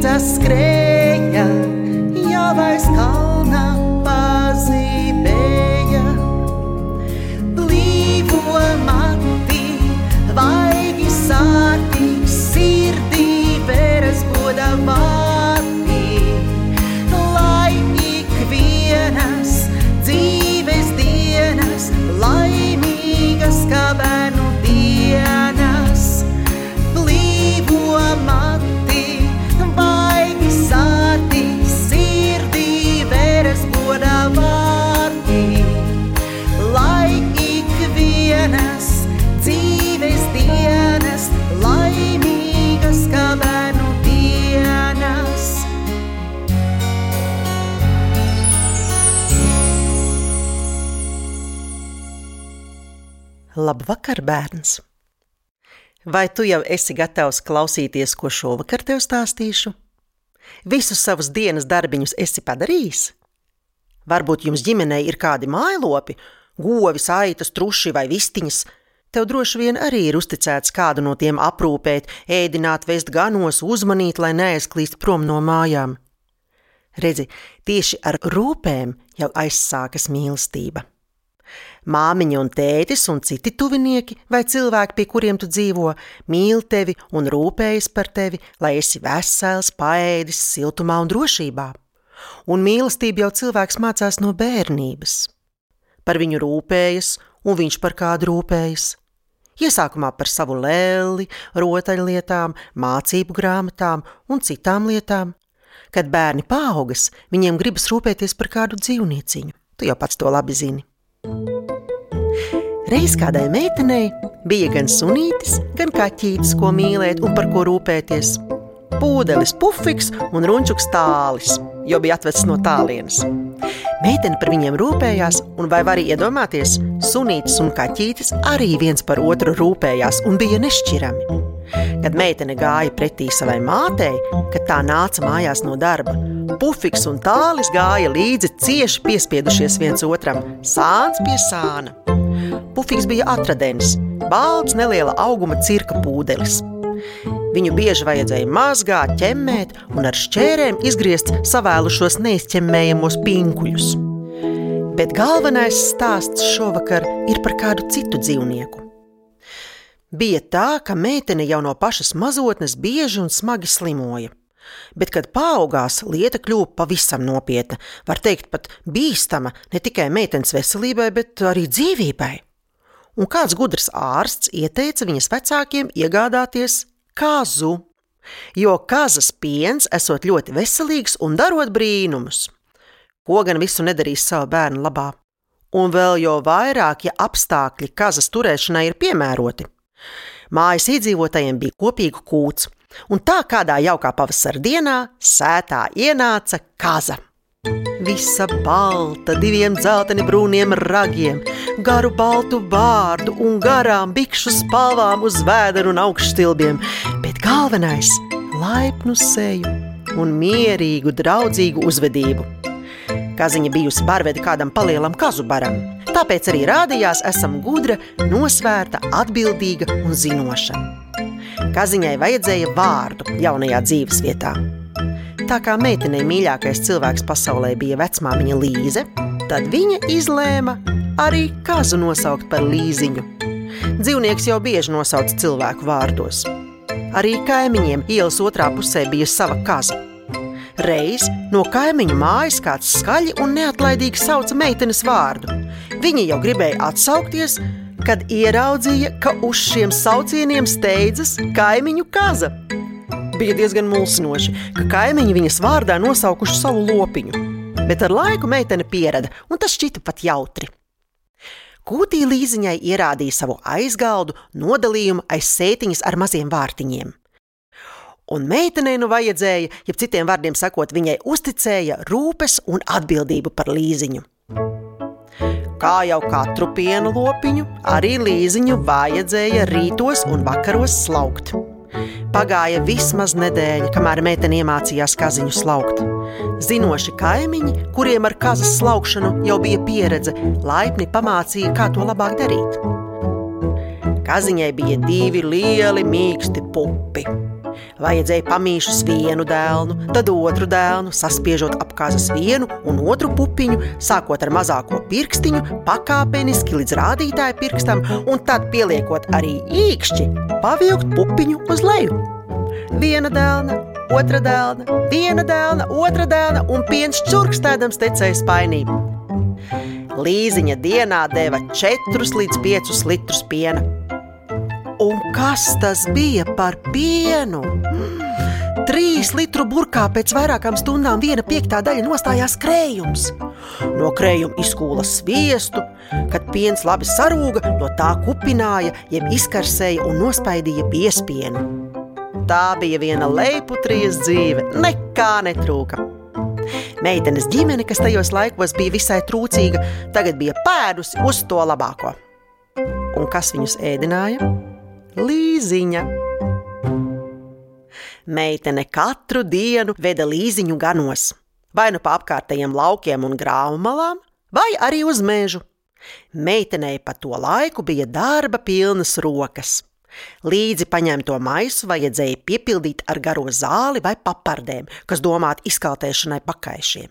necesitas creer. Labvakar, bērns! Vai tu jau esi gatavs klausīties, ko šovakar tev stāstīšu? Visus savus dienas darbiņus esi padarījis? Varbūt jums ģimenei ir kādi mājlopi, govis, aitas, truši vai vistiņas. Tev droši vien arī ir uzticēts kādu no tiem aprūpēt, ēdināt, vest ganos, uzmanīt, lai neaizklīst prom no mājām. Redzi, tieši ar rūpēm jau aizsākas mīlestība. Māmiņa un tētis un citi tuvinieki vai cilvēki, pie kuriem tu dzīvo, mīl tevi un rūpējas par tevi, lai esi vesels, paēdis, siltumā un drošībā. Un mīlestību jau cilvēks mācās no bērnības. Par viņu rūpējas, un viņš par kādu rūpējas. Iesākumā par savu lēli, rotaļlietām, mācību grāmatām un citām lietām. Kad bērni paaugas, viņiem gribas rūpēties par kādu dzīvnieciņu. Tu jau pats to labi zini. Reiz kādai meitenei bija gan sunītis, gan kaķītis, ko mīlēt un par ko rūpēties. Pūdelis, pufiks un runčuks tālis, jo bija atvests no tālienes. Meitene par viņiem rūpējās, un vai var iedomāties, sunītis un kaķītis arī viens par otru rūpējās un bija nešķirami. Kad meitene gāja pretī savai mātei, kad tā nāca mājās no darba, pufiks un tālis gāja līdzi cieši piespiedušies viens otram, sāns pie sāna. Pufiks bija atradens, balts, neliela auguma cirka pūdelis. Viņu bieži vajadzēja mazgāt, ķemmēt un ar šķērēm izgriezt savēlušos neizķemmējamos pinkuļus. Bet galvenais stāsts šovakar ir par kādu citu dzīvnieku. Bija tā, ka meitene jau no pašas mazotnes bieži un smagi slimoja. Bet, kad paaugās, lieta kļuva pavisam nopietna, var teikt, pat bīstama ne tikai meitenes veselībai, bet arī dzīvībai. Un kāds gudrs ārsts ieteica viņas vecākiem iegādāties kazu, jo kazas piens esot ļoti veselīgs un darot brīnumus. Ko gan visu nedarīs savu bērnu labā? Un vēl jau vairāk, ja apstākļi kazas turēšanai ir piemēroti. Mājas iedzīvotājiem bija kopīga kūts, un tā kādā jaukā pavasara dienā sētā ienāca kaza. Visa balta, diviem dzelteni brūniem ragiem, garu baltu vārdu un garām bikšu spalvām uz vēdera un augšstilbiem, bet galvenais - laipnu seju un mierīgu, draudzīgu uzvedību. Kaziņa bijusi barvede kādam palielam kazu baram, tāpēc arī rādījās esam gudra, nosvērta, atbildīga un zinoša. Kaziņai vajadzēja vārdu jaunajā dzīves vietā. Tā kā meitenei mīļākais cilvēks pasaulē bija vecmāmiņa Līze, tad viņa izlēma arī kazu nosaukt par līziņu. Dzīvnieks jau bieži nosauc cilvēku vārdos. Arī kaimiņiem ielas otrā pusē bija sava kaza. Reiz no kaimiņu mājas kāds skaļi un neatlaidīgi sauca meitenes vārdu. Viņa jau gribēja atsaukties, kad ieraudzīja, ka uz šiem saucieniem steidzas kaimiņu kaza. Bija diezgan mulsinoši, ka kaimiņi viņas vārdā nosaukuši savu lopiņu. Bet ar laiku meitene pierada, un tas šķita pat jautri. Kūtī līziņai ierādīja savu aizgaldu, nodalījumu aiz sētiņas ar maziem vārtiņiem. Un meitenei nu vajadzēja, ja citiem vārdiem sakot, viņai uzticēja rūpes un atbildību par līziņu. Kā jau katru piena lopiņu, arī līziņu vajadzēja rītos un vakaros slaukt. Pagāja vismaz nedēļa, kamēr meitene iemācījās kaziņu slaukt. Zinoši kaimiņi, kuriem ar kazas slaukšanu jau bija pieredze, laipni pamācīja, kā to labāk darīt. Kaziņai bija divi lieli, mīksti pupi. Vajadzēja pamīšus vienu dēlu, tad otru dēlu, saspiežot ap kazas vienu un otru pupiņu, sākot ar mazāko pirkstiņu, pakāpeniski līdz rādītāja pirkstam, un tad pieliekot arī īkšķi, pavilkt pupiņu uz leju. Viena dēlna, otra dēlna, viena dēlna, otra dēlna un piens čurkstēdams tecēja spainī. Līziņa dienā deva 4 līdz 5 litrus piena. Un kas tas bija par pienu? Mm, trīs litru burkā pēc vairākām stundām viena piektā daļa nostājās krējums. No krējuma izkūla sviestu, kad piens labi sarūga, no tā kupināja, jeb izkarsēja un nospaidīja piespienu. Tā bija viena leiputrijas dzīve, nekā netrūka. Meitenes ģimene, kas tajos laikos bija visai trūcīga, tagad bija pēdusi uz to labāko. Un kas viņus ēdināja? Līziņa. Meitene katru dienu veda līziņu ganos, vai nu pa apkārtējiem laukiem un grāvu malām, vai arī uz mežu. Meitenei pa to laiku bija darba pilnas rokas. Līdzi paņemto maisu vajadzēja piepildīt ar garo zāli vai papardēm, kas domāti izkaltēšanai pakaišiem.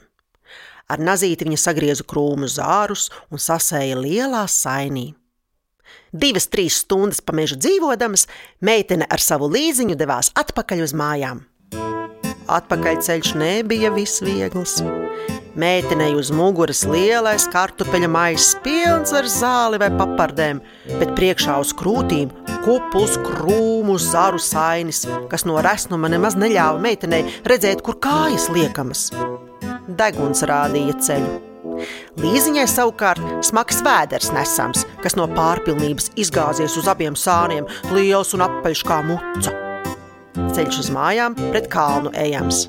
Ar nazīti viņa sagrieza krūmu zārus un sasēja lielā sainī. Divas, trīs stundas pa mežu dzīvodamas, meitene ar savu līziņu devās atpakaļ uz mājām. Atpakaļceļš nebija visviegls. Mētenei uz muguras lielais kartupeļa maisis pilns ar zāli vai papardēm, bet priekšā uz krūtīm kupls krūmu zaru sainis, kas no resnuma nemaz neļāva meitenei redzēt, kur kājas liekamas. Deguns rādīja ceļu. Līziņai savukārt smags vēders nesams, kas no pārpilnības izgāzies uz abiem sāniem, liels un apaļš kā muca. Ceļš uz mājām pret kalnu ejams.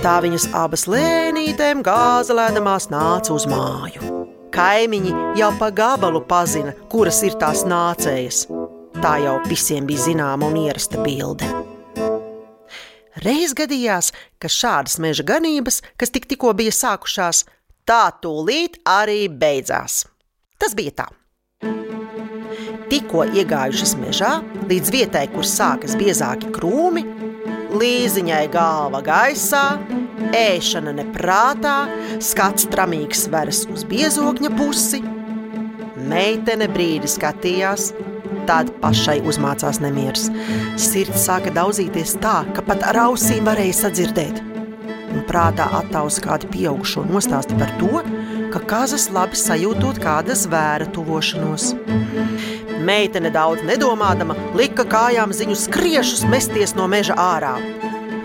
Tā viņas abas lēnītēm gāzelēdamās nāca uz māju. Kaimiņi jau pa gabalu pazina, kuras ir tās nācējas. Tā jau visiem bija zināma un ierasta bilde. Reiz gadījās, ka šādas meža ganības, kas tik tikko bija sākušās, tā tūlīt arī beidzās. Tas bija tā. Tikko iegājušas mežā, līdz vietai, kur sākas biezāki krūmi, līziņai galva gaisā, ēšana neprātā, skats tramīgs veras uz biezokņa pusi. Meitene brīdi skatījās, tad pašai uzmācās nemieris. Sirds sāka daudzīties tā, ka pat ar ausīm varēja sadzirdēt un prātā attausa kādu pieaugušo nostāstu par to, ka kazas labi sajūtot kāda zvēra tuvošanos. Meitene daudz nedomādama, lika kājām ziņu skriešus mesties no meža ārā.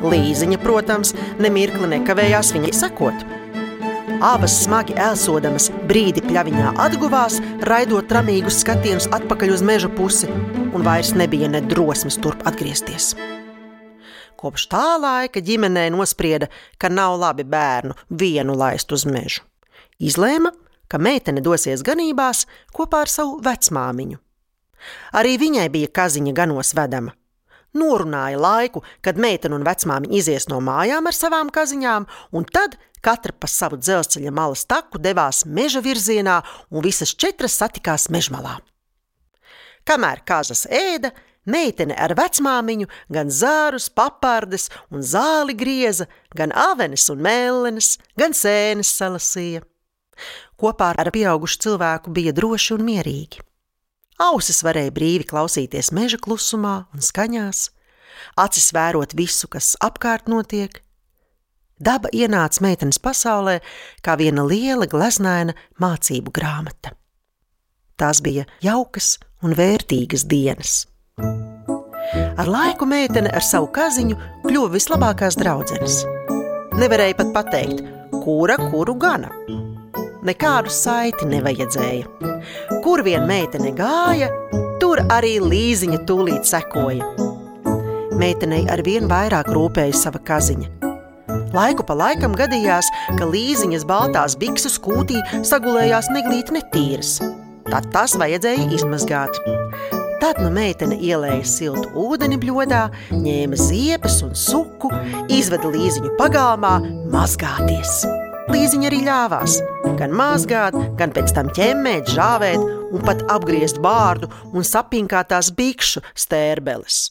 Līziņa, protams, nemirkli nekavējās viņai sekot. Abas smagi elsodamas brīdi pļaviņā atguvās, raidot ramīgus skatienus atpakaļ uz meža pusi, un vairs nebija ne drosmes turp atgriezties. Kopš tā laika ģimenē nosprieda, ka nav labi bērnu vienu laist uz mežu. Izlēma, ka meitene dosies ganībās kopā ar savu vecmāmiņu. Arī viņai bija kaziņa ganos vedama. Norunāja laiku, kad meitene un vecmāmiņa izies no mājām ar savām kaziņām, un tad katra pa savu dzelzceļa malas taku devās meža virzienā, un visas četras satikās mežmalā. Kamēr kazas ēda, Meitene ar vecmāmiņu gan zārus, papardes un zāli grieza, gan avenes un mēlenes, gan sēnes salasīja. Kopā ar pieaugušu cilvēku bija droši un mierīgi. Ausis varēja brīvi klausīties meža klusumā un skaņās, acis vērot visu, kas apkārt notiek. Daba ienāca meitenes pasaulē kā viena liela gleznaina mācību grāmata. Tās bija jaukas un vērtīgas dienas. Ar laiku meitene ar savu kaziņu kļuva vislabākās draudzenes. Nevarēja pat pateikt, kura kuru gana. Nekādu saiti nevajadzēja. Kur vien meitene gāja, tur arī līziņa tūlīt sekoja. Meitenei ar vien vairāk rūpēja sava kaziņa. Laiku pa laikam gadījās, ka līziņas baltās bikses kūtī sagulējās neglīti netīras. Tad tas vajadzēja izmazgāt. Tad nu meitene ielēja siltu ūdeni bļodā, ņēma ziepes un suku, izveda līziņu pagalmā, mazgāties. Līziņa arī ļāvās gan mazgāt, gan pēc tam ķemmēt, žāvēt un pat apgriezt bārdu un sapinkātās bikšu stērbeles.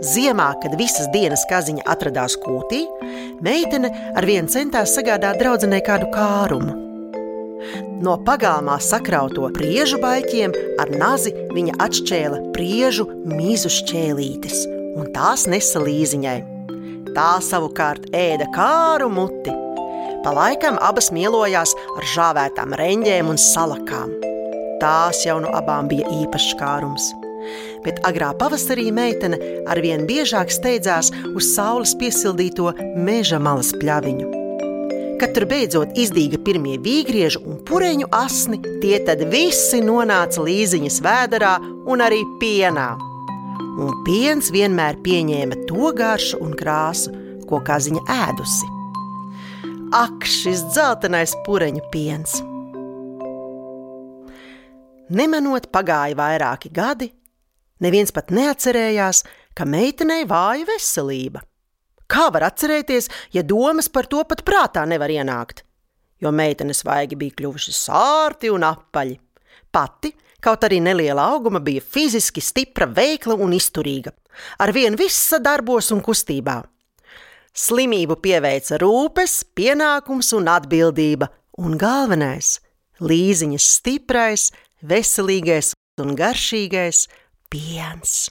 Ziemā, kad visas dienas kaziņa atradās kūtī, meitene ar vienu centās sagādāt draudzenei kādu kārumu. No pagalmā sakrauto priežu baļķiem ar nazi viņa atšķēla priežu mizu šķēlītes, un tās nesa līziņai. Tā savukārt ēda kāru muti, Pa laikam abas mielojās ar žāvētām reņģēm un salakām. Tās jau no abām bija īpašs kārums. Bet agrā pavasarī meitene arvien biežāk steidzās uz saules piesildīto meža malas pļaviņu. Kad tur beidzot izdīga pirmie vīgriežu un pureņu asni, tie tad visi nonāca līziņas vēderā un arī pienā. Un piens vienmēr pieņēma to garšu un krāsu, ko kaziņa ēdusi. Ak, šis dzeltenais pureņu piens! Nemanot, pagāja vairāki gadi, neviens pat neatcerējās, ka meitenei vāja veselība. Kā var atcerēties, ja domas par to pat prātā nevar ienākt? Jo meitenes vaigi bija kļuvuši sārti un apaļi. Pati, kaut arī neliela auguma, bija fiziski stipra, veikla un izturīga. Ar vien viss darbos un kustībā. Slimību pieveica rūpes, pienākums un atbildība, un galvenais - līziņas stiprais, veselīgais un garšīgais piens.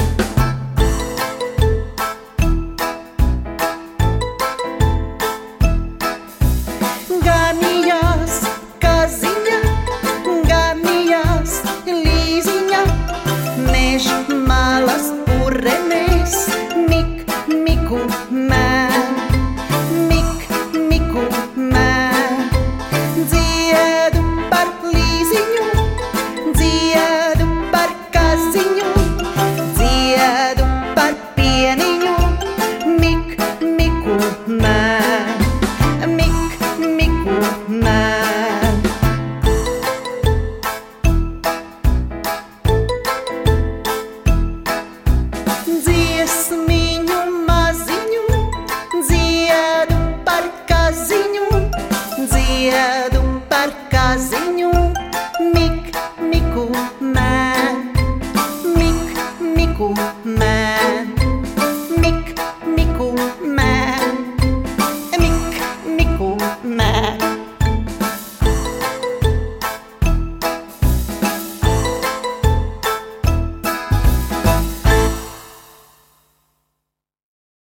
de um parcazinho